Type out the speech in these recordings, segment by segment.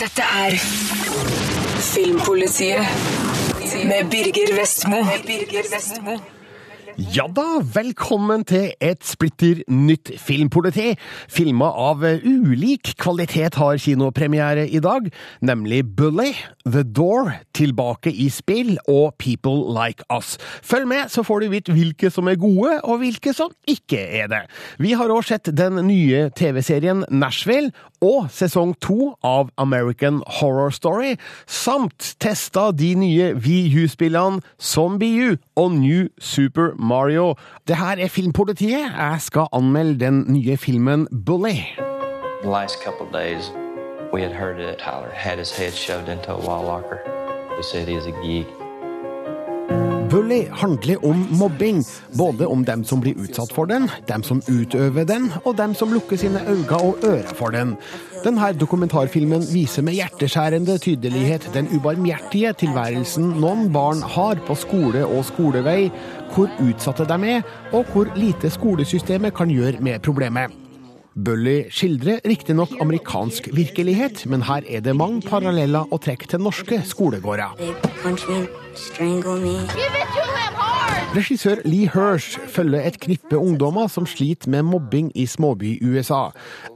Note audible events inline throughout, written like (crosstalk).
Dette er Filmpolitiet med Birger Vestmo. Ja da, velkommen til et splitter nytt filmpoliti. Filmer av ulik kvalitet har kinopremiere i dag, nemlig Bully, The Door, Tilbake i spill og People Like Us. Følg med, så får du vite hvilke som er gode, og hvilke som ikke er det. Vi har òg sett den nye TV-serien Nashville og sesong to av American Horror Story, samt testa de nye VU-spillene Zombie U og New Super Mario. Det her er Filmpolitiet. Jeg skal anmelde den nye filmen Bully. The last couple days, we had heard that Tyler had his head shoved into a wall locker. We said he's a geek. Bully handler om mobbing, både om dem som blir utsatt for den, dem som utøver den, og dem som lukker sine øyne og ører for den. Denne dokumentarfilmen viser med hjerteskjærende tydelighet den ubarmhjertige tilværelsen noen barn har på skole og skolevei, hvor utsatte de er, og hvor lite skolesystemet kan gjøre med problemet. Bully skildrer riktignok amerikansk virkelighet, men her er det mange paralleller å trekke til norske skolegårder. They punch me, strangle me. Regissør Lee Hirsch følger et knippe ungdommer som sliter med mobbing i småby-USA.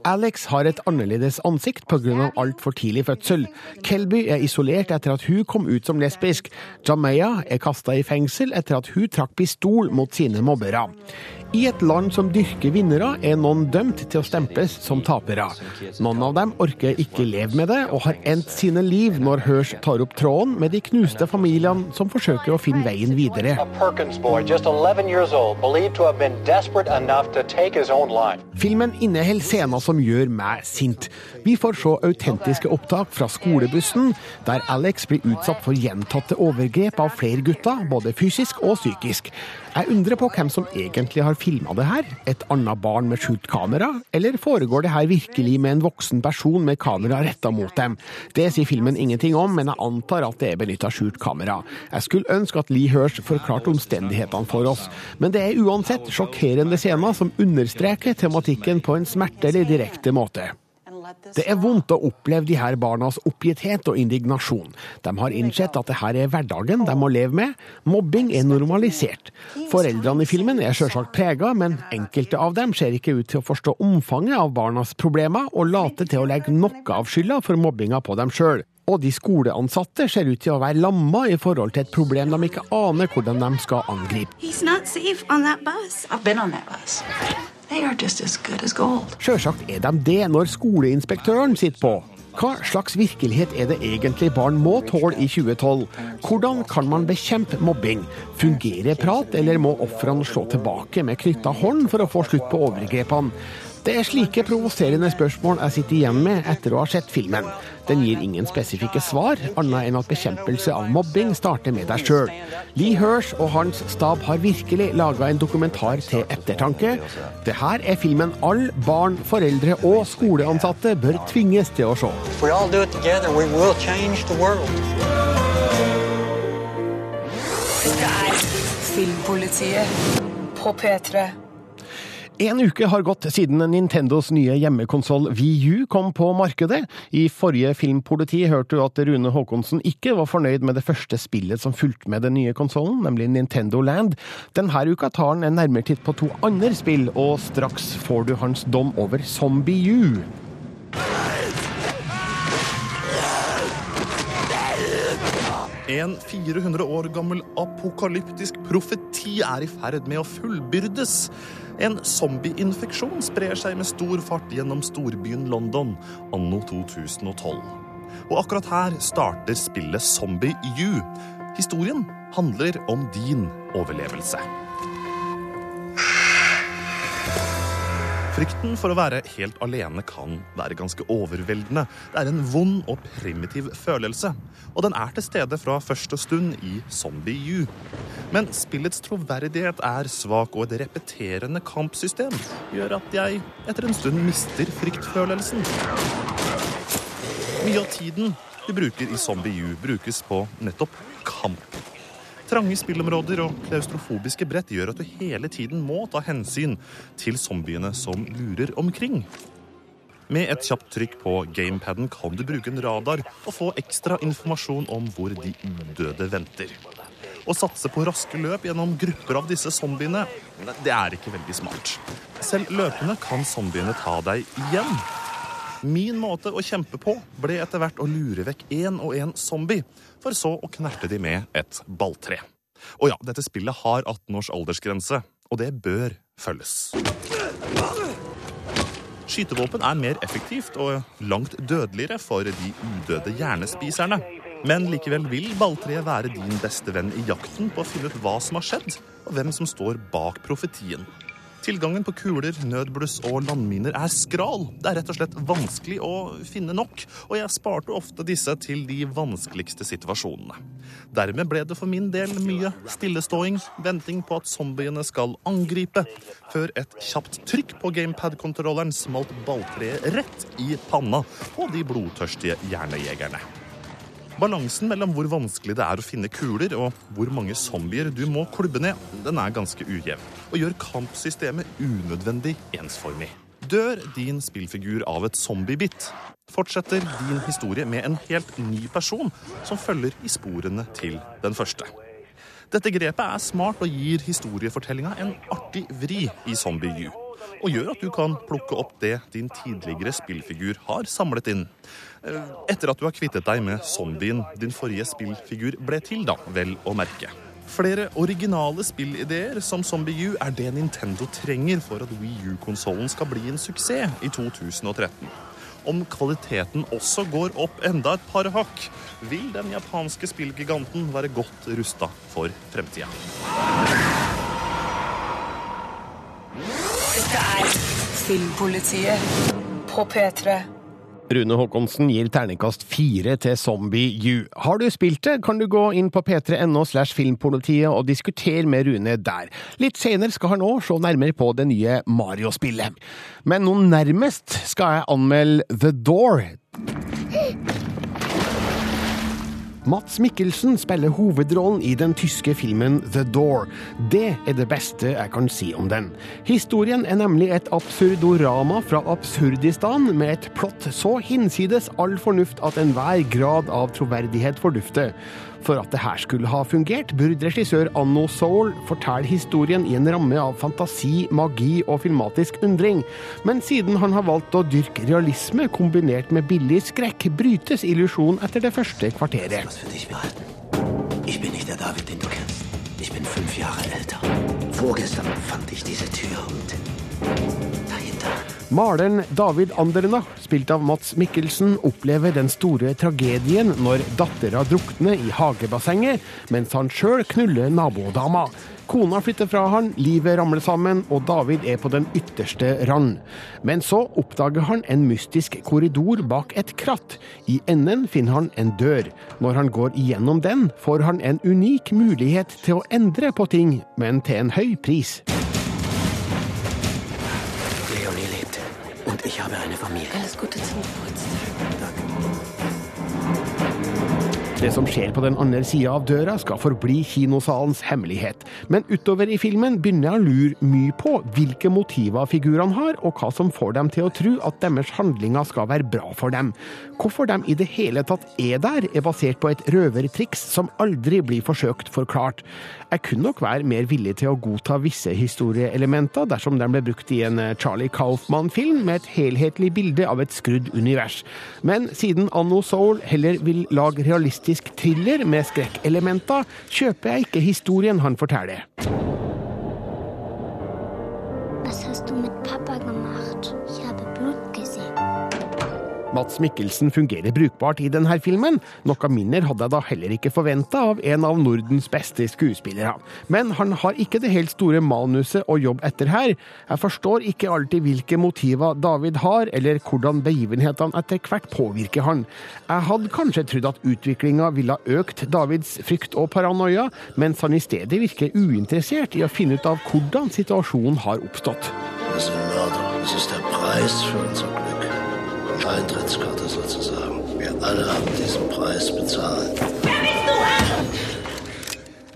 Alex har et annerledes ansikt pga. altfor tidlig fødsel. Kelby er isolert etter at hun kom ut som lesbisk. Jamaya er kasta i fengsel etter at hun trakk pistol mot sine mobbere. I et land som dyrker vinnere, er noen dømt til å stemples som tapere. Noen av dem orker ikke leve med det, og har endt sine liv når Hirsch tar opp tråden med de knuste familiene som forsøker å finne veien videre. Boy, just 11 years old, believed to have been desperate enough to take his own life. Filmen inneholder scener som gjør meg sint. Vi får se autentiske opptak fra skolebussen, der Alex blir utsatt for gjentatte overgrep av flere gutter, både fysisk og psykisk. Jeg undrer på hvem som egentlig har filma det her. Et annet barn med skjult kamera, eller foregår det her virkelig med en voksen person med kamera retta mot dem? Det sier filmen ingenting om, men jeg antar at det er benytta skjult kamera. Jeg skulle ønske at Lee Hirsch forklarte omstendighetene for oss, men det er uansett sjokkerende scener som understreker tematikken på en smertelig direkte måte. Det er vondt å oppleve de her barnas oppgitthet og indignasjon. De har innsett at det her er hverdagen de må leve med. Mobbing er normalisert. Foreldrene i filmen er sjølsagt prega, men enkelte av dem ser ikke ut til å forstå omfanget av barnas problemer, og later til å legge noe av skylda for mobbinga på dem sjøl. Og de skoleansatte ser ut til å være lamma i forhold til et problem de ikke aner hvordan de skal angripe. Sjølsagt er de det når skoleinspektøren sitter på. Hva slags virkelighet er det egentlig barn må tåle i 2012? Hvordan kan man bekjempe mobbing? Fungerer prat, eller må ofrene slå tilbake med knytta hånd for å få slutt på overgrepene? Det er slike provoserende spørsmål jeg sitter igjen med etter å ha sett filmen. Den gir ingen spesifikke svar, annet enn at bekjempelse av mobbing starter med deg sjøl. Lee Hirsch og hans stab har virkelig laga en dokumentar til ettertanke. Det her er filmen alle barn, foreldre og skoleansatte bør tvinges til å se. All together, we will change the. Dette er Filmpolitiet på P3. En uke har gått siden Nintendos nye hjemmekonsoll Wii U kom på markedet. I forrige Filmpoliti hørte du at Rune Haakonsen ikke var fornøyd med det første spillet som fulgte med den nye konsollen, nemlig Nintendo Land. Denne uka tar han en nærmere titt på to andre spill, og straks får du hans dom over Zombie U. En 400 år gammel apokalyptisk profeti er i ferd med å fullbyrdes. En zombieinfeksjon sprer seg med stor fart gjennom storbyen London anno 2012. Og akkurat her starter spillet Zombie U. Historien handler om din overlevelse. Frykten for å være helt alene kan være ganske overveldende. Det er en vond og primitiv følelse, og den er til stede fra første stund i Zombie U. Men spillets troverdighet er svak, og et repeterende kampsystem gjør at jeg etter en stund mister fryktfølelsen. Mye av tiden du bruker i Zombie U, brukes på nettopp kamp. Trange spillområder og klaustrofobiske brett gjør at du hele tiden må ta hensyn til zombiene som lurer omkring. Med et kjapt trykk på gamepaden kan du bruke en radar og få ekstra informasjon om hvor de udøde venter. Å satse på raske løp gjennom grupper av disse zombiene, det er ikke veldig smart. Selv løpende kan zombiene ta deg igjen. Min måte å kjempe på ble etter hvert å lure vekk én og én zombie, for så å knerte de med et balltre. Og ja, dette spillet har 18 års aldersgrense, og det bør følges. Skytevåpen er mer effektivt og langt dødeligere for de udøde hjernespiserne. Men likevel vil balltreet være din beste venn i jakten på å finne ut hva som har skjedd, og hvem som står bak profetien. Tilgangen på kuler, nødbluss og landminer er skral. Det er rett og slett vanskelig å finne nok, og jeg sparte ofte disse til de vanskeligste situasjonene. Dermed ble det for min del mye stilleståing, venting på at zombiene skal angripe, før et kjapt trykk på gamepad-kontrolleren smalt balltreet rett i panna på de blodtørstige hjernejegerne. Balansen mellom hvor vanskelig det er å finne kuler, og hvor mange zombier du må klubbe ned, den er ganske ujevn, og gjør kampsystemet unødvendig ensformig. Dør din spillfigur av et zombiebitt, fortsetter din historie med en helt ny person som følger i sporene til den første. Dette grepet er smart og gir historiefortellinga en artig vri i Zombie U. Og gjør at du kan plukke opp det din tidligere spillfigur har samlet inn. Eh, Etter at du har kvittet deg med zombien din forrige spillfigur ble til, da, vel å merke. Flere originale spillideer som Zombie U er det Nintendo trenger for at Wii U-konsollen skal bli en suksess i 2013. Om kvaliteten også går opp enda et par hakk, vil den japanske spillgiganten være godt rusta for fremtida. Dette er Filmpolitiet på P3. Rune Håkonsen gir terningkast fire til Zombie U. Har du spilt det, kan du gå inn på p3.no slash filmpolitiet og diskutere med Rune der. Litt senere skal han òg se nærmere på det nye Mario-spillet. Men nå nærmest skal jeg anmelde The Door. Mats Mikkelsen spiller hovedrollen i den tyske filmen The Door. Det er det beste jeg kan si om den. Historien er nemlig et absurdorama fra Absurdistan, med et plott så hinsides all fornuft at enhver grad av troverdighet fordufter. For at det her skulle ha fungert, burde regissør Anno Soul fortelle historien i en ramme av fantasi, magi og filmatisk undring. Men siden han har valgt å dyrke realisme kombinert med billig skrekk, brytes illusjonen etter det første kvarteret. Ich bin nicht David, den du kennst. Ich bin fünf Jahre älter. Vorgestern fand ich diese Tür und. Maleren David Anderna, spilt av Mats Mikkelsen, opplever den store tragedien når dattera drukner i hagebassenget, mens han sjøl knuller nabodama. Kona flytter fra han, livet ramler sammen, og David er på den ytterste rand. Men så oppdager han en mystisk korridor bak et kratt. I enden finner han en dør. Når han går igjennom den, får han en unik mulighet til å endre på ting, men til en høy pris. Ich habe eine Familie. Alles Gute zum Geburtstag. Det som skjer på den andre sida av døra, skal forbli kinosalens hemmelighet. Men utover i filmen begynner jeg å lure mye på hvilke motiver figurene har, og hva som får dem til å tro at deres handlinger skal være bra for dem. Hvorfor de i det hele tatt er der, er basert på et røvertriks som aldri blir forsøkt forklart. Jeg kunne nok være mer villig til å godta visse historieelementer dersom de ble brukt i en Charlie Kaufman-film med et helhetlig bilde av et skrudd univers. Men siden Anno Soul heller vil lage realistisk thriller med skrekkelementer, kjøper jeg ikke historien han forteller. Jeg synes du mit pappa, gemacht? Mats Mikkelsen fungerer brukbart i denne filmen. Noe mindre hadde jeg da heller ikke forventa av en av Nordens beste skuespillere. Men han har ikke det helt store manuset å jobbe etter her. Jeg forstår ikke alltid hvilke motiver David har, eller hvordan begivenhetene etter hvert påvirker han. Jeg hadde kanskje trodd at utviklinga ville økt Davids frykt og paranoia, mens han i stedet virker uinteressert i å finne ut av hvordan situasjonen har oppstått. Det er Mörder. Das det er Preis für unser Glück. Eintrittskarte sozusagen. Wir alle haben diesen Preis bezahlt.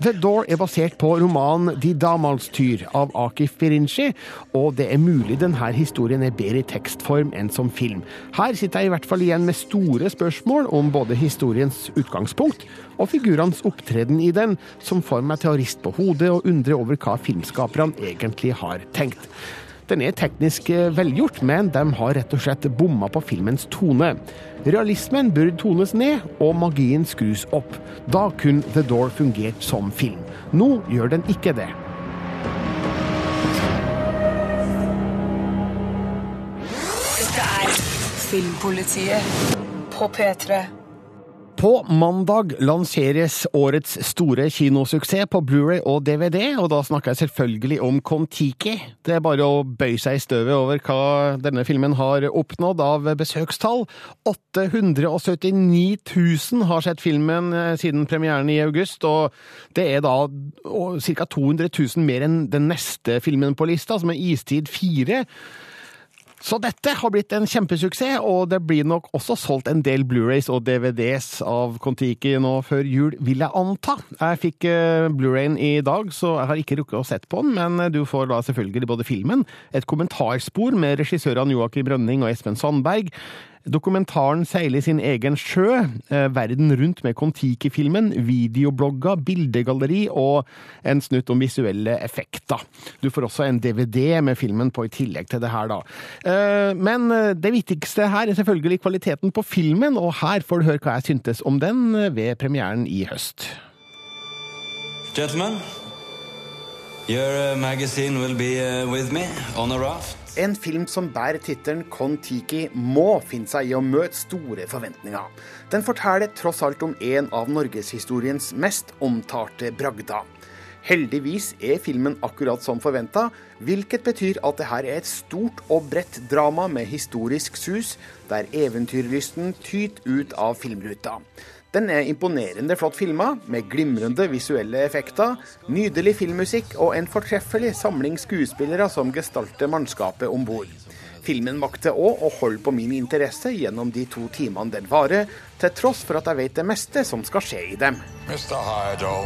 The Door er basert på romanen De Damalstyr av Akif Birinci, og det er mulig denne historien er bedre i tekstform enn som film. Her sitter jeg i hvert fall igjen med store spørsmål om både historiens utgangspunkt og figurenes opptreden i den, som får meg til å riste på hodet og undre over hva filmskaperne egentlig har tenkt. Den er teknisk eh, velgjort, men de har rett og slett bomma på filmens tone. Realismen burde tones ned, og magien skrus opp. Da kunne The Door fungert som film. Nå gjør den ikke det. Dette er Filmpolitiet på P3. På mandag lanseres årets store kinosuksess på Blu-ray og DVD, og da snakker jeg selvfølgelig om Kon-Tiki. Det er bare å bøye seg i støvet over hva denne filmen har oppnådd av besøkstall. 879 000 har sett filmen eh, siden premieren i august, og det er da ca. 200 000 mer enn den neste filmen på lista, som er Istid 4. Så dette har blitt en kjempesuksess, og det blir nok også solgt en del Blu-rays og DVDs av Kon-Tiki nå før jul, vil jeg anta. Jeg fikk uh, Blu-rayen i dag, så jeg har ikke rukket å sett på den, men du får da selvfølgelig både filmen, et kommentarspor med regissørene Joakim Rønning og Espen Sandberg, Dokumentaren seiler sin egen sjø, eh, verden rundt med Kon-Tiki-filmen, videoblogger, bildegalleri og en snutt om visuelle effekter. Du får også en DVD med filmen på i tillegg til det her, da. Eh, men eh, det viktigste her er selvfølgelig kvaliteten på filmen, og her får du høre hva jeg syntes om den ved premieren i høst. Gentlemen, your magazine will be with me on a raft. En film som bærer tittelen Kon-Tiki, må finne seg i å møte store forventninger. Den forteller tross alt om en av norgeshistoriens mest omtalte bragder. Heldigvis er filmen akkurat som forventa, hvilket betyr at det her er et stort og bredt drama med historisk sus, der eventyrlysten tyter ut av filmruta. Den er imponerende flott filma, med glimrende visuelle effekter, nydelig filmmusikk og en fortreffelig samling skuespillere som gestalter mannskapet om bord. Filmen makter òg å holde på min interesse gjennom de to timene den varer, til tross for at jeg vet det meste som skal skje i dem. Mr. Hydo,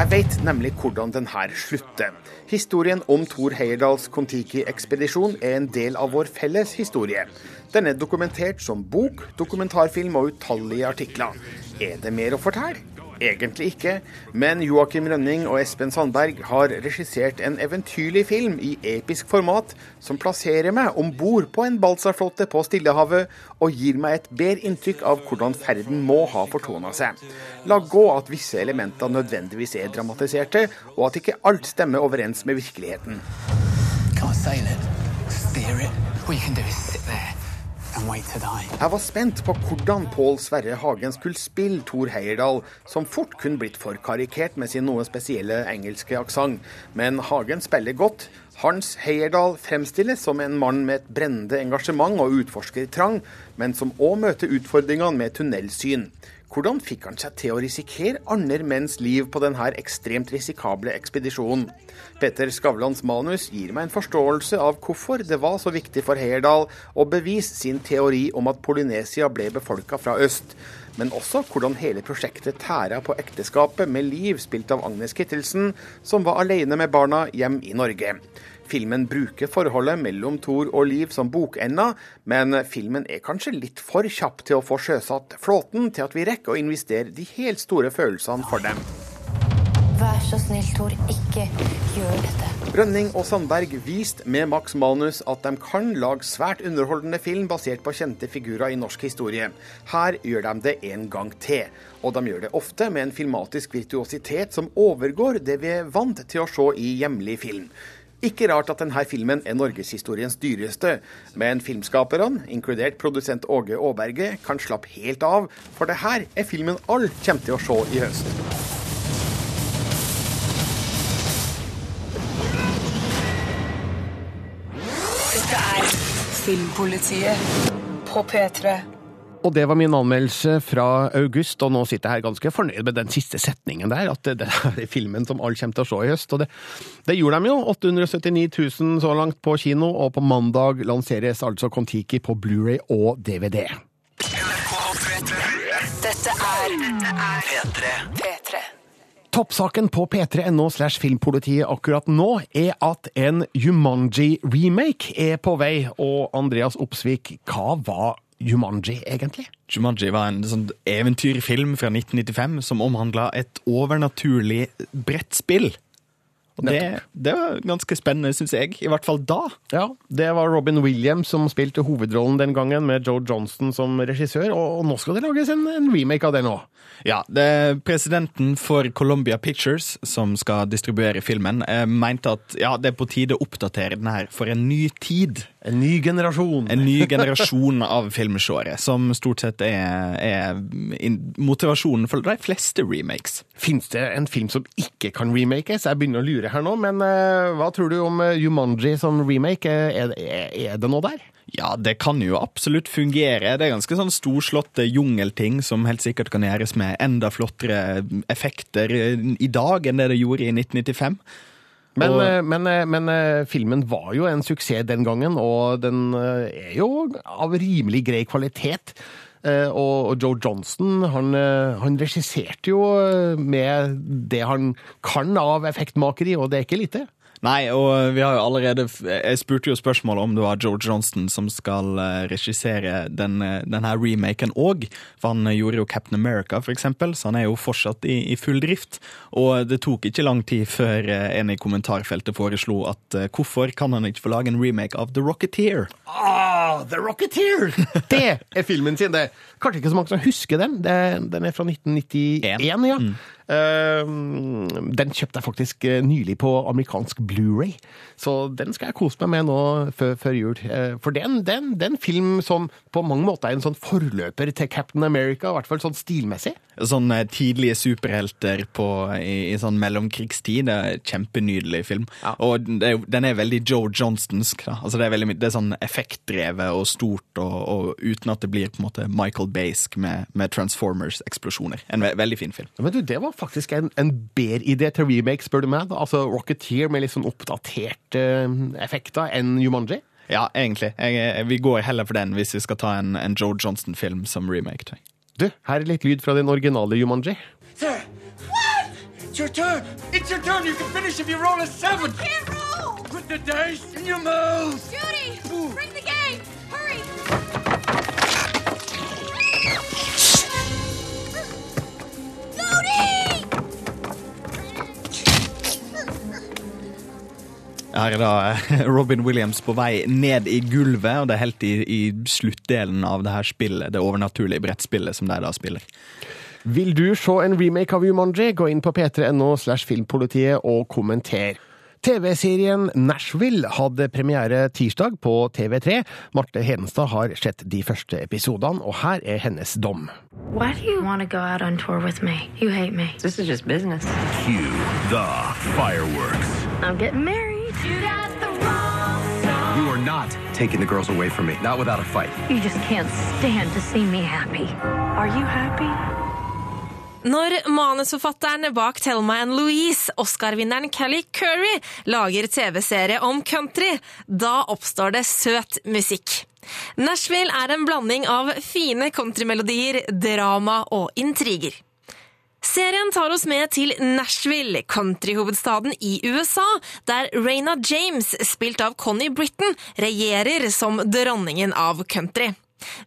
Jeg vet nemlig hvordan den her slutter. Historien om Thor Heyerdahls Kon-Tiki-ekspedisjon er en del av vår felles historie. Den er dokumentert som bok, dokumentarfilm og utallige artikler. Er det mer å fortelle? Egentlig ikke, men Joakim Rønning og Espen Sandberg har regissert en eventyrlig film i episk format som plasserer meg om bord på en balsaflåte på Stillehavet og gir meg et bedre inntrykk av hvordan ferden må ha fortona seg. La gå at visse elementer nødvendigvis er dramatiserte, og at ikke alt stemmer overens med virkeligheten. Can't sail it, steer it. All you can do is sit there jeg var spent på hvordan Pål Sverre Hagen skulle spille Thor Heyerdahl, som fort kunne blitt for karikert med sin noe spesielle engelske aksent. Men Hagen spiller godt. Hans Heyerdahl fremstilles som en mann med et brennende engasjement og utforskertrang, men som òg møter utfordringene med tunnelsyn. Hvordan fikk han seg til å risikere andre menns liv på denne ekstremt risikable ekspedisjonen? Petter Skavlans manus gir meg en forståelse av hvorfor det var så viktig for Heyerdahl å bevise sin teori om at Polynesia ble befolka fra øst, men også hvordan hele prosjektet tæra på ekteskapet med Liv, spilt av Agnes Kittelsen, som var alene med barna hjem i Norge. Filmen bruker forholdet mellom Thor og Liv som bokenda, men filmen er kanskje litt for kjapp til å få sjøsatt flåten til at vi rekker å investere de helt store følelsene for dem. Vær så snill, Thor, ikke gjør dette. Rønning og Sandberg viste med Max Manus at de kan lage svært underholdende film basert på kjente figurer i norsk historie. Her gjør de det en gang til. Og de gjør det ofte med en filmatisk virtuositet som overgår det vi er vant til å se i hjemlig film. Ikke rart at denne filmen er norgeshistoriens dyreste, men filmskaperne, inkludert produsent Åge Aaberge, kan slappe helt av, for det her er filmen alle kommer til å se i høst. Dette er Filmpolitiet på P3. Og det var min anmeldelse fra august, og nå sitter jeg her ganske fornøyd med den siste setningen der, at det, det er filmen som alle kommer til å se i høst. Og det, det gjorde de jo. 879 000 så langt på kino, og på mandag lanseres altså Kon-Tiki på Blu-ray og DVD. Dette er P3. P3. Toppsaken på p3.no slash filmpolitiet akkurat nå er at en Jumanji-remake er på vei. Og Andreas Opsvik, hva var Jumanji egentlig? Jumanji var en sånn eventyrfilm fra 1995 som omhandla et overnaturlig brettspill. Og det, det var ganske spennende, syns jeg. I hvert fall da. Ja, Det var Robin Williams som spilte hovedrollen den gangen, med Joe Johnston som regissør. Og, nå skal det lages en, en remake av det nå. Ja, det er Presidenten for Columbia Pictures, som skal distribuere filmen, mente at ja, det er på tide å oppdatere den her for en ny tid. En ny generasjon. En ny generasjon av filmseere, som stort sett er, er motivasjonen for de fleste remakes. Fins det en film som ikke kan remakes? Jeg begynner å lure her nå, men uh, hva tror du om eh, Jumanji som remake? Er, er, er det noe der? Ja, det kan jo absolutt fungere. Det er ganske sånn storslåtte jungelting som helt sikkert kan gjøres med enda flottere effekter i dag enn det det gjorde i 1995. Men, Og- eh, men, eh, men eh, filmen var jo en suksess den gangen, og den er jo av rimelig grei kvalitet. Og Joe Johnston han, han regisserte jo med det han kan av effektmakeri, og det er ikke lite. Nei, og vi har jo allerede Jeg spurte jo spørsmålet om det var George Johnston som skal eh, regissere den, eh, den her remaken òg. For han eh, gjorde jo Captain America, for eksempel, så han er jo fortsatt i, i full drift. Og det tok ikke lang tid før en i kommentarfeltet foreslo at hvorfor kan han ikke få lage en remake av The Rocketeer? Ah, The Rocketeer! (laughs) Det er filmen sin, det. Kanskje ikke så mange som husker den. Den er fra 1991, ja. Eh, den kjøpte jeg faktisk eh, nylig på amerikansk Blu-ray, så den skal jeg kose meg med nå før, før jul. Eh, For den det er en film som på mange måter er en sånn forløper til Captain America, i hvert fall sånn stilmessig. Sånn eh, tidlige superhelter på, i, i sånn mellomkrigstid. Det er en kjempenydelig film. Og det er, den er veldig Joe Johnstonsk. Altså det, er veldig, det er sånn effektdrevet og stort, og, og uten at det blir på en måte Michael Baysk med, med Transformers-eksplosjoner. En ve veldig fin film. Men du, det var faktisk en, en bedre idé til remake, spør du meg. Altså Rocketeer med litt sånn oppdaterte eh, effekter enn Jumanji. Ja, egentlig. Jeg, vi går heller for den hvis vi skal ta en, en Joe Johnston-film som remake. tror jeg. Du, her er litt lyd fra den originale Jumanji. There. What? It's your turn. It's your turn. You can finish if you roll a seven. Can't roll! Put the dice in your mouth. Judy! Bring the Her er da eh, (laughs) Robin Williams på vei ned i gulvet, og det er helt i, i sluttdelen av det her spillet, det overnaturlige brettspillet som de da spiller. Vil du se en remake av Jumanji, gå inn på p3.no slash filmpolitiet og kommenter. TV-serien Nashville hadde premiere tirsdag på TV3. Marte Hedenstad har sett de første episodene, og her er hennes dom. Why do you want to go out on tour with me? You hate me. This is just business. Cue the fireworks. I'm getting married. You are not taking the girls away from me, not without a fight. You just can't stand to see me happy. Are you happy? Når manusforfatteren bak Thelma and Louise, Oscar-vinneren Kelly Curry, lager TV-serie om country, da oppstår det søt musikk. Nashville er en blanding av fine countrymelodier, drama og intriger. Serien tar oss med til Nashville, countryhovedstaden i USA, der Raina James, spilt av Connie Britton, regjerer som dronningen av country.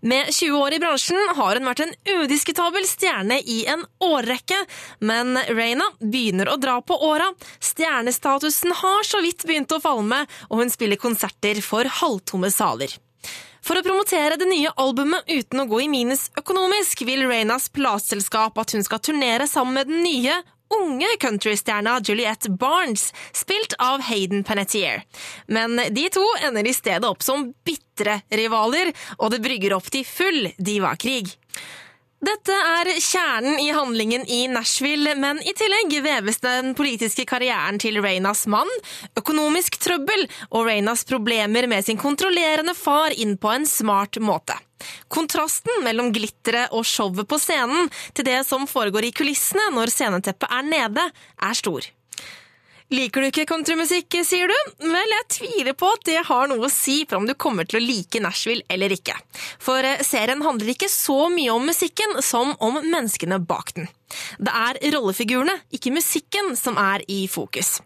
Med 20 år i bransjen har hun vært en udiskutabel stjerne i en årrekke, men Raina begynner å dra på åra. Stjernestatusen har så vidt begynt å falme, og hun spiller konserter for halvtomme saler. For å promotere det nye albumet uten å gå i minus økonomisk, vil Reynas plateselskap at hun skal turnere sammen med den nye, unge countrystjerna Juliette Barnes, spilt av Hayden Panettiere. Men de to ender i stedet opp som bitre rivaler, og det brygger opp til full divakrig. Dette er kjernen i handlingen i Nashville, men i tillegg veves den politiske karrieren til Reynas mann, økonomisk trøbbel og Reynas problemer med sin kontrollerende far inn på en smart måte. Kontrasten mellom glitteret og showet på scenen til det som foregår i kulissene når sceneteppet er nede, er stor. Liker du ikke countrymusikk, sier du? Vel, jeg tviler på at det har noe å si for om du kommer til å like Nashville eller ikke. For eh, serien handler ikke så mye om musikken som om menneskene bak den. Det er rollefigurene, ikke musikken, som er i fokus.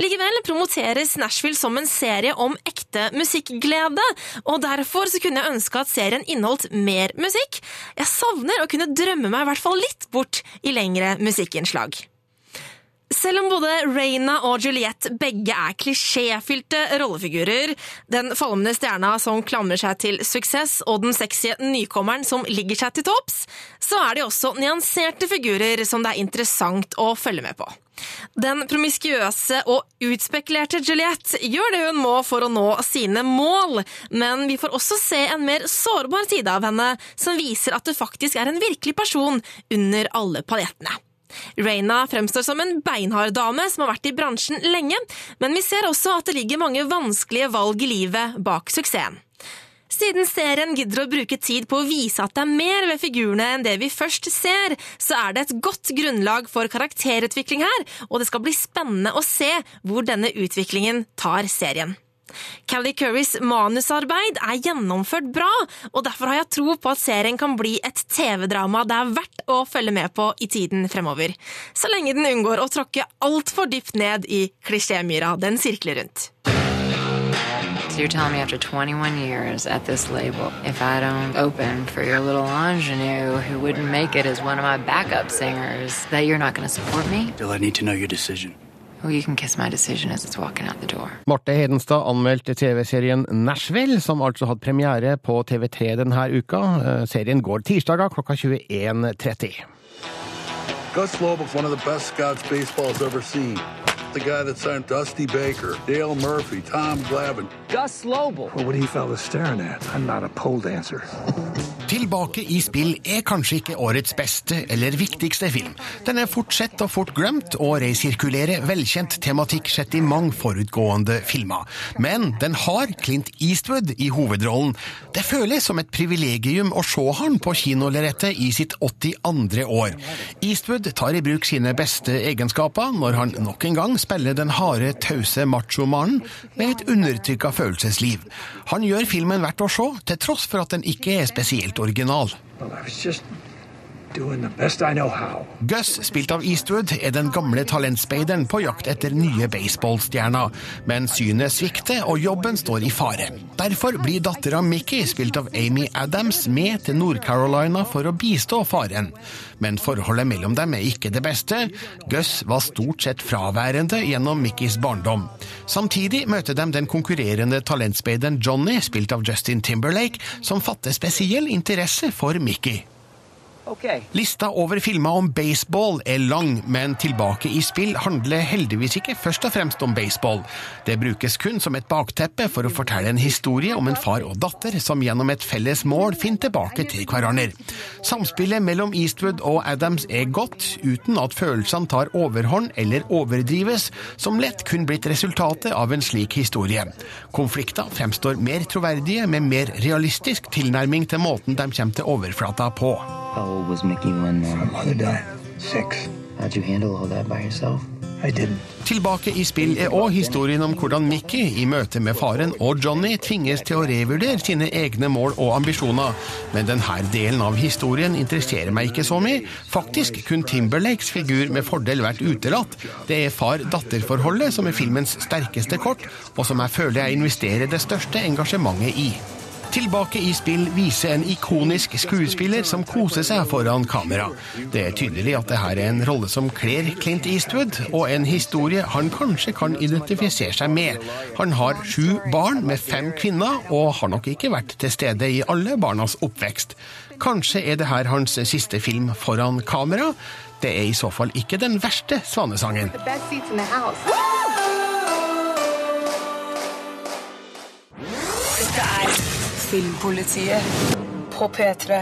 Likevel promoteres Nashville som en serie om ekte musikkglede, og derfor så kunne jeg ønske at serien inneholdt mer musikk. Jeg savner å kunne drømme meg i hvert fall litt bort i lengre musikkinnslag. Selv om både Reyna og Juliette begge er klisjéfylte rollefigurer, den falmende stjerna som klamrer seg til suksess og den sexy nykommeren som ligger seg til topps, så er de også nyanserte figurer som det er interessant å følge med på. Den promiskuøse og utspekulerte Juliette gjør det hun må for å nå sine mål, men vi får også se en mer sårbar side av henne, som viser at det faktisk er en virkelig person under alle paljettene. Raina fremstår som en beinhard dame som har vært i bransjen lenge, men vi ser også at det ligger mange vanskelige valg i livet bak suksessen. Siden serien gidder å bruke tid på å vise at det er mer ved figurene enn det vi først ser, så er det et godt grunnlag for karakterutvikling her, og det skal bli spennende å se hvor denne utviklingen tar serien. Callie Currys manusarbeid er gjennomført bra, og derfor har jeg tro på at serien kan bli et TV-drama det er verdt å følge med på i tiden fremover. Så lenge den unngår å tråkke altfor dypt ned i klisjémyra den sirkler rundt. So you're telling me after 21 years at this label, if I don't open for your little ingenue who wouldn't make it as one of my backup singers, that you're not going to support me? Still, I need to know your decision. Well, you can kiss my decision as it's walking out the door. Marte Hedenstad anmeldte TV-serien Nashville, som altså hadde premiere på TV3 denne uka. Eh, Serien går tirsdager klokka 21.30. Gus Lobel's one of the best scouts baseball's ever seen. The guy that signed Dusty Baker, Dale Murphy, Tom Glavine. Gus Lobel. Well, what are you fellas staring at? I'm not a pole dancer. Tilbake i spill er kanskje ikke årets beste eller viktigste film. Den er fort sett og fort glemt, og resirkulerer velkjent tematikk sett i mange forutgående filmer. Men den har Clint Eastwood i hovedrollen. Det føles som et privilegium å se han på kinolerretet i sitt 82. år. Eastwood tar i bruk sine beste egenskaper når han nok en gang spiller den harde, tause machomannen med et undertrykka følelsesliv. Han gjør filmen verdt å se, til tross for at den ikke er spesielt original. Well, Gus, spilt av Eastwood, er den gamle talentspeideren på jakt etter nye baseballstjerner. Men synet svikter, og jobben står i fare. Derfor blir dattera Mickey, spilt av Amy Adams, med til Nord-Carolina for å bistå faren. Men forholdet mellom dem er ikke det beste. Gus var stort sett fraværende gjennom Mickeys barndom. Samtidig møter de den konkurrerende talentspeideren Johnny, spilt av Justin Timberlake, som fatter spesiell interesse for Mickey. Okay. Lista over filmer om baseball er lang, men Tilbake i spill handler heldigvis ikke først og fremst om baseball. Det brukes kun som et bakteppe for å fortelle en historie om en far og datter som gjennom et felles mål finner tilbake til hverandre. Samspillet mellom Eastwood og Adams er godt, uten at følelsene tar overhånd eller overdrives, som lett kun blitt resultatet av en slik historie. Konflikter fremstår mer troverdige med mer realistisk tilnærming til måten de kommer til overflata på. How old was Mickey when uh, Mother died. Six. how'd you handle all that by yourself? Tilbake i spill er òg historien om hvordan Mickey i møte med faren og Johnny tvinges til å revurdere sine egne mål og ambisjoner. Men denne delen av historien interesserer meg ikke så mye. Faktisk kunne Timberlakes figur med fordel vært utelatt. Det er far-datter-forholdet som er filmens sterkeste kort, og som jeg føler jeg investerer det største engasjementet i. Tilbake i spill viser en ikonisk skuespiller som koser seg foran kamera. Det er tydelig at det her er en rolle som kler Clint Eastwood, og en historie han kanskje kan identifisere seg med. Han har sju barn med fem kvinner, og har nok ikke vært til stede i alle barnas oppvekst. Kanskje er det her hans siste film foran kamera. Det er i så fall ikke den verste svanesangen. Dette er Filmpolitiet på P3.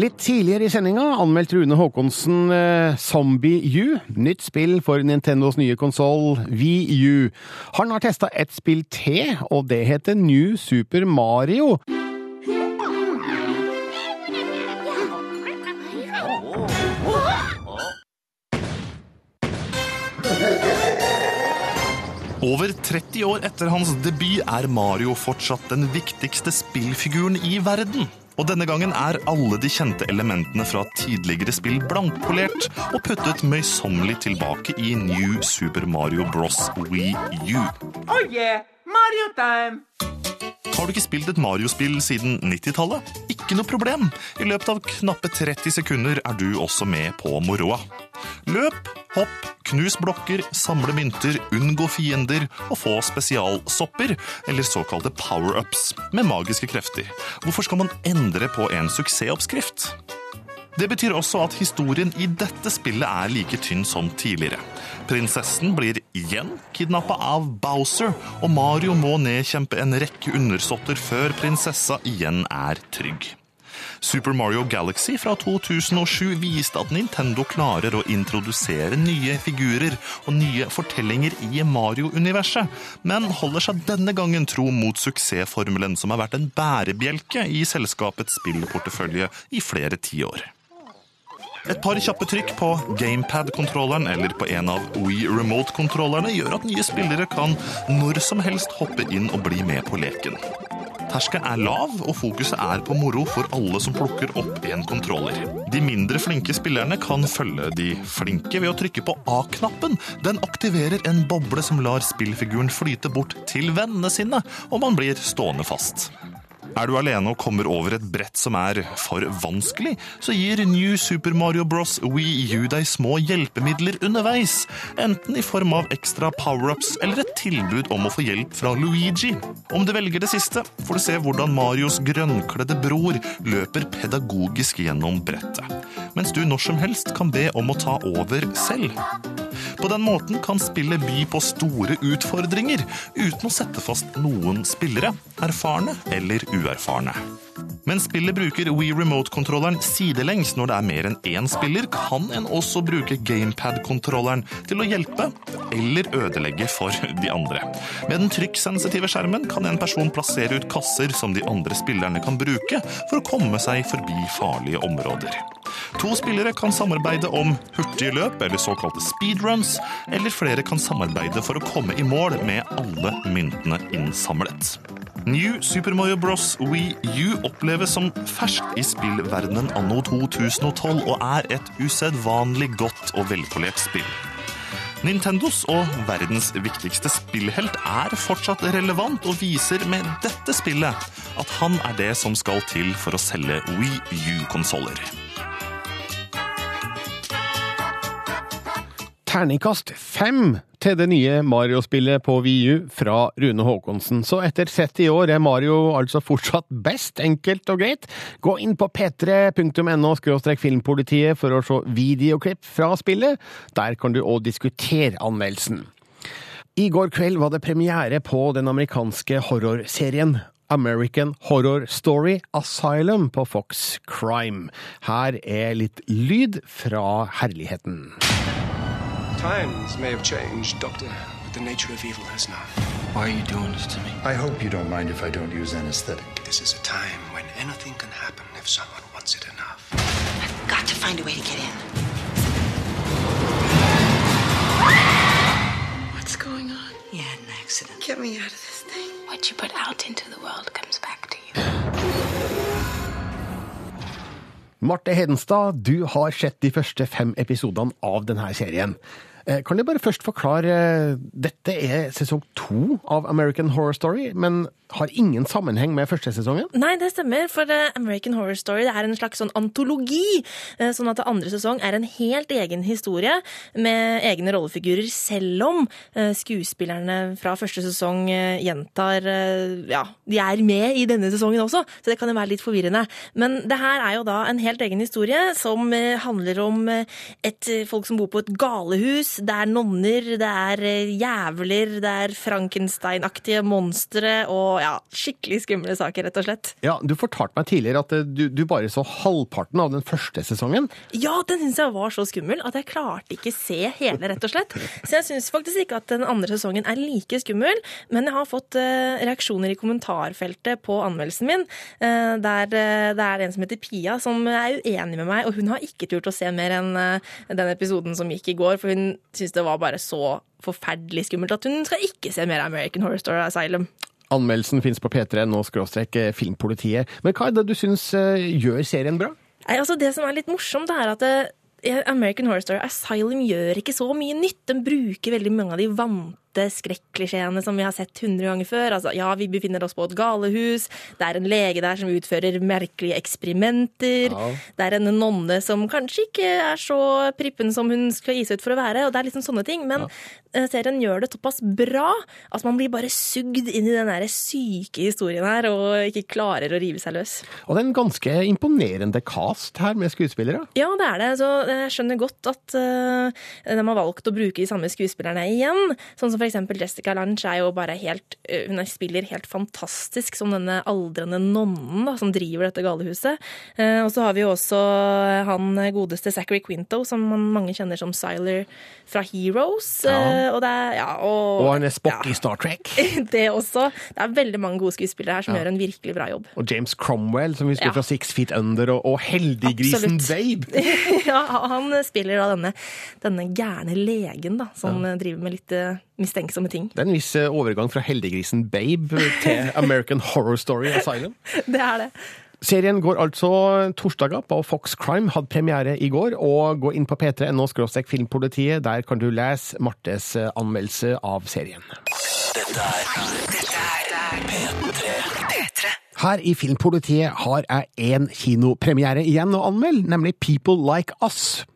Litt tidligere i sendinga anmeldte Rune Haakonsen eh, Zombie U, nytt spill for Nintendos nye konsoll VU. Han har testa et spill til, og det heter New Super Mario. Over 30 år etter hans debut er Mario fortsatt den viktigste spillfiguren i verden. Og denne gangen er alle de kjente elementene fra tidligere spill blankpolert og puttet møysommelig tilbake i New Super Mario Bros. Wii U. Oh yeah, Mario time! Har du ikke spilt et Mario-spill siden 90-tallet? Ikke noe problem. I løpet av knappe 30 sekunder er du også med på moroa. Løp, hopp, knus blokker, samle mynter, unngå fiender og få spesialsopper, eller såkalte power-ups, med magiske krefter. Hvorfor skal man endre på en suksessoppskrift? Det betyr også at historien i dette spillet er like tynn som tidligere. Prinsessen blir igjen kidnappa av Bowser, og Mario må nedkjempe en rekke undersåtter før prinsessa igjen er trygg. Super Mario Galaxy fra 2007 viste at Nintendo klarer å introdusere nye figurer og nye fortellinger i Mario-universet, men holder seg denne gangen tro mot suksessformelen som har vært en bærebjelke i selskapets spillportefølje i flere tiår. Et par kjappe trykk på gamepad-kontrolleren eller på en av Wii Remote-kontrollerne gjør at nye spillere kan når som helst hoppe inn og bli med på leken. Terskelen er lav, og fokuset er på moro for alle som plukker opp en kontroller. De mindre flinke spillerne kan følge de flinke ved å trykke på A-knappen. Den aktiverer en boble som lar spillfiguren flyte bort til vennene sine, og man blir stående fast. Er du alene og kommer over et brett som er for vanskelig, så gir New Super Mario Bros. Wii U deg små hjelpemidler underveis, enten i form av ekstra power-ups eller et tilbud om å få hjelp fra Luigi. Om du velger det siste, får du se hvordan Marios grønnkledde bror løper pedagogisk gjennom brettet, mens du når som helst kan be om å ta over selv. På den måten kan spillet by på store utfordringer, uten å sette fast noen spillere, erfarne eller uerfarne. Men spillet bruker Wii Remote-kontrolleren sidelengs når det er mer enn én spiller, kan en også bruke gamepad-kontrolleren til å hjelpe eller ødelegge for de andre. Med den trykksensitive skjermen kan en person plassere ut kasser som de andre spillerne kan bruke for å komme seg forbi farlige områder. To spillere kan samarbeide om hurtige løp, eller såkalte speedruns, eller flere kan samarbeide for å komme i mål med alle myntene innsamlet. New Super Mario Bros. Wii U oppleves som ferskt i spillverdenen anno 2012 og er et usedvanlig godt og velpolert spill. Nintendos og verdens viktigste spillhelt er fortsatt relevant og viser med dette spillet at han er det som skal til for å selge Wii U-konsoller. Terningkast fem til det nye Mario-spillet på VU fra Rune Haakonsen. Så etter 30 år er Mario altså fortsatt best, enkelt og greit. Gå inn på p3.no filmpolitiet for å se videoklipp fra spillet. Der kan du òg diskutere anmeldelsen. I går kveld var det premiere på den amerikanske horrorserien American Horror Story Asylum på Fox Crime. Her er litt lyd fra herligheten. Times may have changed, Doctor, but the nature of evil has not. Why are you doing this to me? I hope you don't mind if I don't use anesthetic. This is a time when anything can happen if someone wants it enough. I've got to find a way to get in. What's going on? You had an accident. Get me out of this thing. What you put out into the world comes back Marte Hedenstad, du har sett de første fem episodene av denne serien. Eh, Kan du bare først forklare eh, Dette er sesong to av American Horror Story, men har ingen sammenheng med første sesongen? Nei, det stemmer, for eh, American Horror Story er en slags sånn antologi. eh, Sånn at andre sesong er en helt egen historie med egne rollefigurer, selv om eh, skuespillerne fra første sesong gjentar Ja, de er med i denne sesongen også, så det kan jo være litt forvirrende. Men det her er jo da en helt egen historie som handler om et folk som bor på et galehus. Det er nonner, det er jævler, det er Frankenstein-aktige monstre og ja, skikkelig skumle saker, rett og slett. Ja, Du fortalte meg tidligere at eh, du, du bare så halvparten av den første sesongen. Ja, den syns jeg var så skummel at jeg klarte ikke se hele, rett og slett. Så jeg syns faktisk ikke at den andre sesongen er like skummel, men jeg har fått eh, reaksjoner i kommentarfeltet på anmeldelsen min, eh, der det er en som heter Pia, som er uenig med meg, og hun har ikke turt å se mer enn den episoden som gikk i går, for hun syns det var bare så forferdelig skummelt at hun skal ikke se mer American Horror Story Asylum. Anmeldelsen fins på p3.no skråstrek eh, filmpolitiet. Men hva er det du syns eh, gjør serien bra? Nei, altså Det som er litt morsomt, er at American Horror Story Asylum gjør ikke så mye nytt. Den bruker veldig mange av de vante skrekklisjeene som vi har sett hundre ganger før. Altså, ja, vi befinner oss på et galehus. Det er en lege der som utfører merkelige eksperimenter. Ja. Det er en nonne som kanskje ikke er så prippen som hun skal gi seg ut for å være. Og det er liksom sånne ting. Men ja. serien gjør det såpass bra at man blir bare sugd inn i den der syke historien her og ikke klarer å rive seg løs. Og det er en ganske imponerende cast her med skuespillere. Ja, det er det. Så jeg skjønner godt at uh, de har valgt å bruke de samme skuespillerne igjen. Sånn som eksempel Jessica Lange er jo bare helt uh, Hun spiller helt fantastisk som denne aldrende nonnen da, som driver dette galehuset. Uh, og så har vi jo også han godeste Zachary Quinto, som mange kjenner som Siler fra Heroes. Ja. Uh, og det er, ja, og, Og han er Spock i Star Trek. (laughs) det også. Det er veldig mange gode skuespillere her som Ja. gjør en virkelig bra jobb. Og James Cromwell, som vi husker Ja. fra Six Feet Under, og, og Heldiggrisen Absolutt. Babe. (laughs) ja, han spiller da denne, denne gærne legen da, som driver med litt eh, mistenksomme ting. Det er en viss eh, overgang fra Heldiggrisen Babe til (laughs) American Horror Story Asylum. Det er det. Serien går altså torsdager på Fox Crime, hadde premiere i går. Og gå inn på p3.no filmpolitiet. Der kan du lese Martes eh, anmeldelse av serien. Dette er P3. Her i Filmpolitiet har jeg én kinopremiere igjen å anmelde, nemlig People Like Us.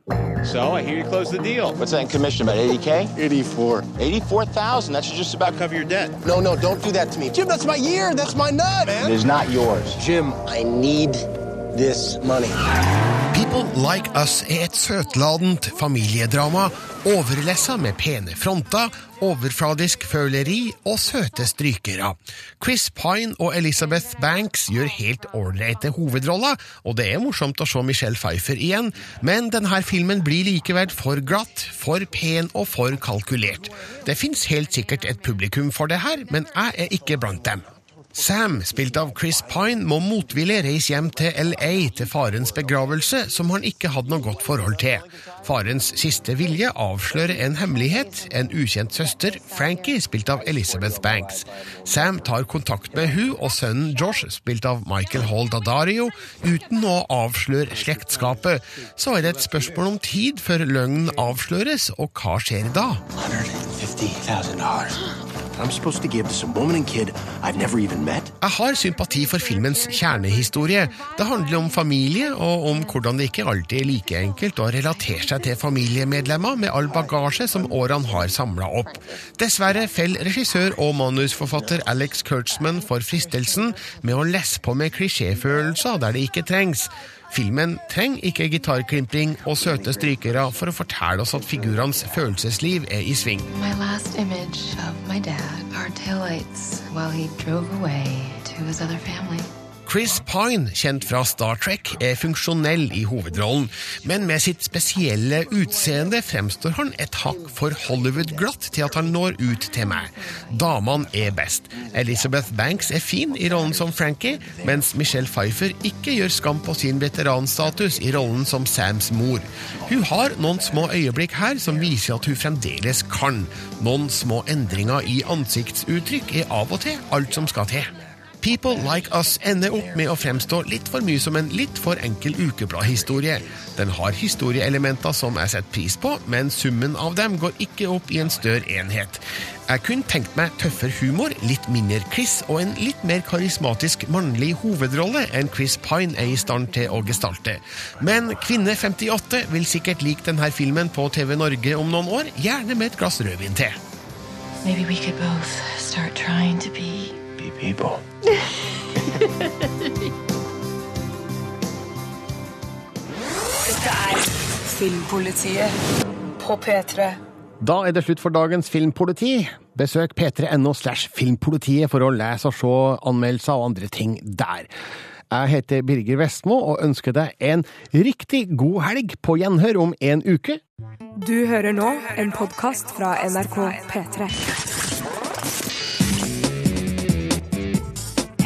So I hear you closed the deal. What's that in commission about 80k? 84. 84,000. That should just about cover your debt. No, no, don't do that to me. Jim, that's my year. That's my nut, man. It is not yours. Jim, I need this money. People Like Us er et søtladent familiedrama, overlessa med pene fronter, overfladisk føleri og søte strykere. Chris Pine og Elizabeth Banks gjør helt ålreite hovedroller, og det er morsomt å se Michelle Pfeiffer igjen, men denne filmen blir likevel for glatt, for pen og for kalkulert. Det fins helt sikkert et publikum for det her, men jeg er ikke blant dem. Sam, spilt av Chris Pine, må motvillig reise hjem til LA til farens begravelse, som han ikke hadde noe godt forhold til. Farens siste vilje avslører en hemmelighet, en ukjent søster, Frankie, spilt av Elizabeth Banks. Sam tar kontakt med hun og sønnen Josh, spilt av Michael Hall Dadario, uten å avsløre slektskapet. Så er det et spørsmål om tid før løgnen avsløres, og hva skjer da? $150,000. Jeg har sympati for filmens kjernehistorie. Det handler om familie, og om hvordan det ikke alltid er like enkelt å relatere seg til familiemedlemmer med all bagasje som årene har samla opp. Dessverre faller regissør og manusforfatter Alex Kurtzman for fristelsen med å lesse på med klisjéfølelser der det ikke trengs. Filmen trenger ikke gitarklimpring og søte strykere for å fortelle oss at figurenes følelsesliv er i sving. My Chris Pine, kjent fra Star Trek, er funksjonell i hovedrollen, men med sitt spesielle utseende fremstår han et hakk for Hollywood-glatt til at han når ut til meg. Damene er best. Elizabeth Banks er fin i rollen som Frankie, mens Michelle Pfeiffer ikke gjør skam på sin veteranstatus i rollen som Sams mor. Hun har noen små øyeblikk her som viser at hun fremdeles kan. Noen små endringer i ansiktsuttrykk er av og til alt som skal til. People Like Us ender opp med å fremstå litt for mye som en litt for enkel ukebladhistorie. Den har historieelementer som jeg setter pris på, men summen av dem går ikke opp i en større enhet. Jeg kunne tenkt meg tøffere humor, litt mindre Chris og en litt mer karismatisk mannlig hovedrolle enn Chris Pine er i stand til å gestalte. Men Kvinne58 vil sikkert like denne filmen på TV Norge om noen år, gjerne med et glass rødvin til. Maybe we could both be Be people. Dette er Filmpolitiet på P3. Da er det slutt for dagens Filmpoliti. Besøk p3.no slash filmpolitiet for å lese og se anmeldelser og andre ting der. Jeg heter Birger Vestmo og ønsker deg en riktig god helg på gjenhør om en uke. Du hører nå en podkast fra NRK P3.